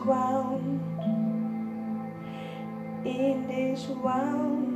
ground in this world.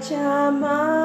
家吗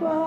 mama,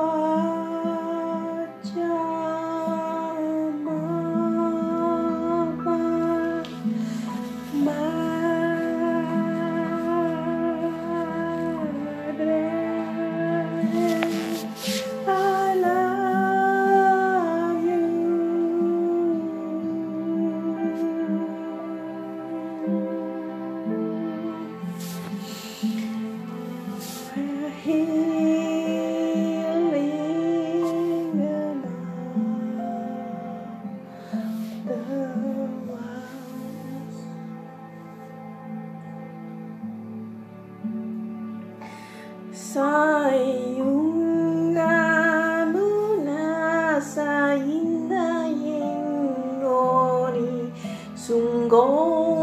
sungola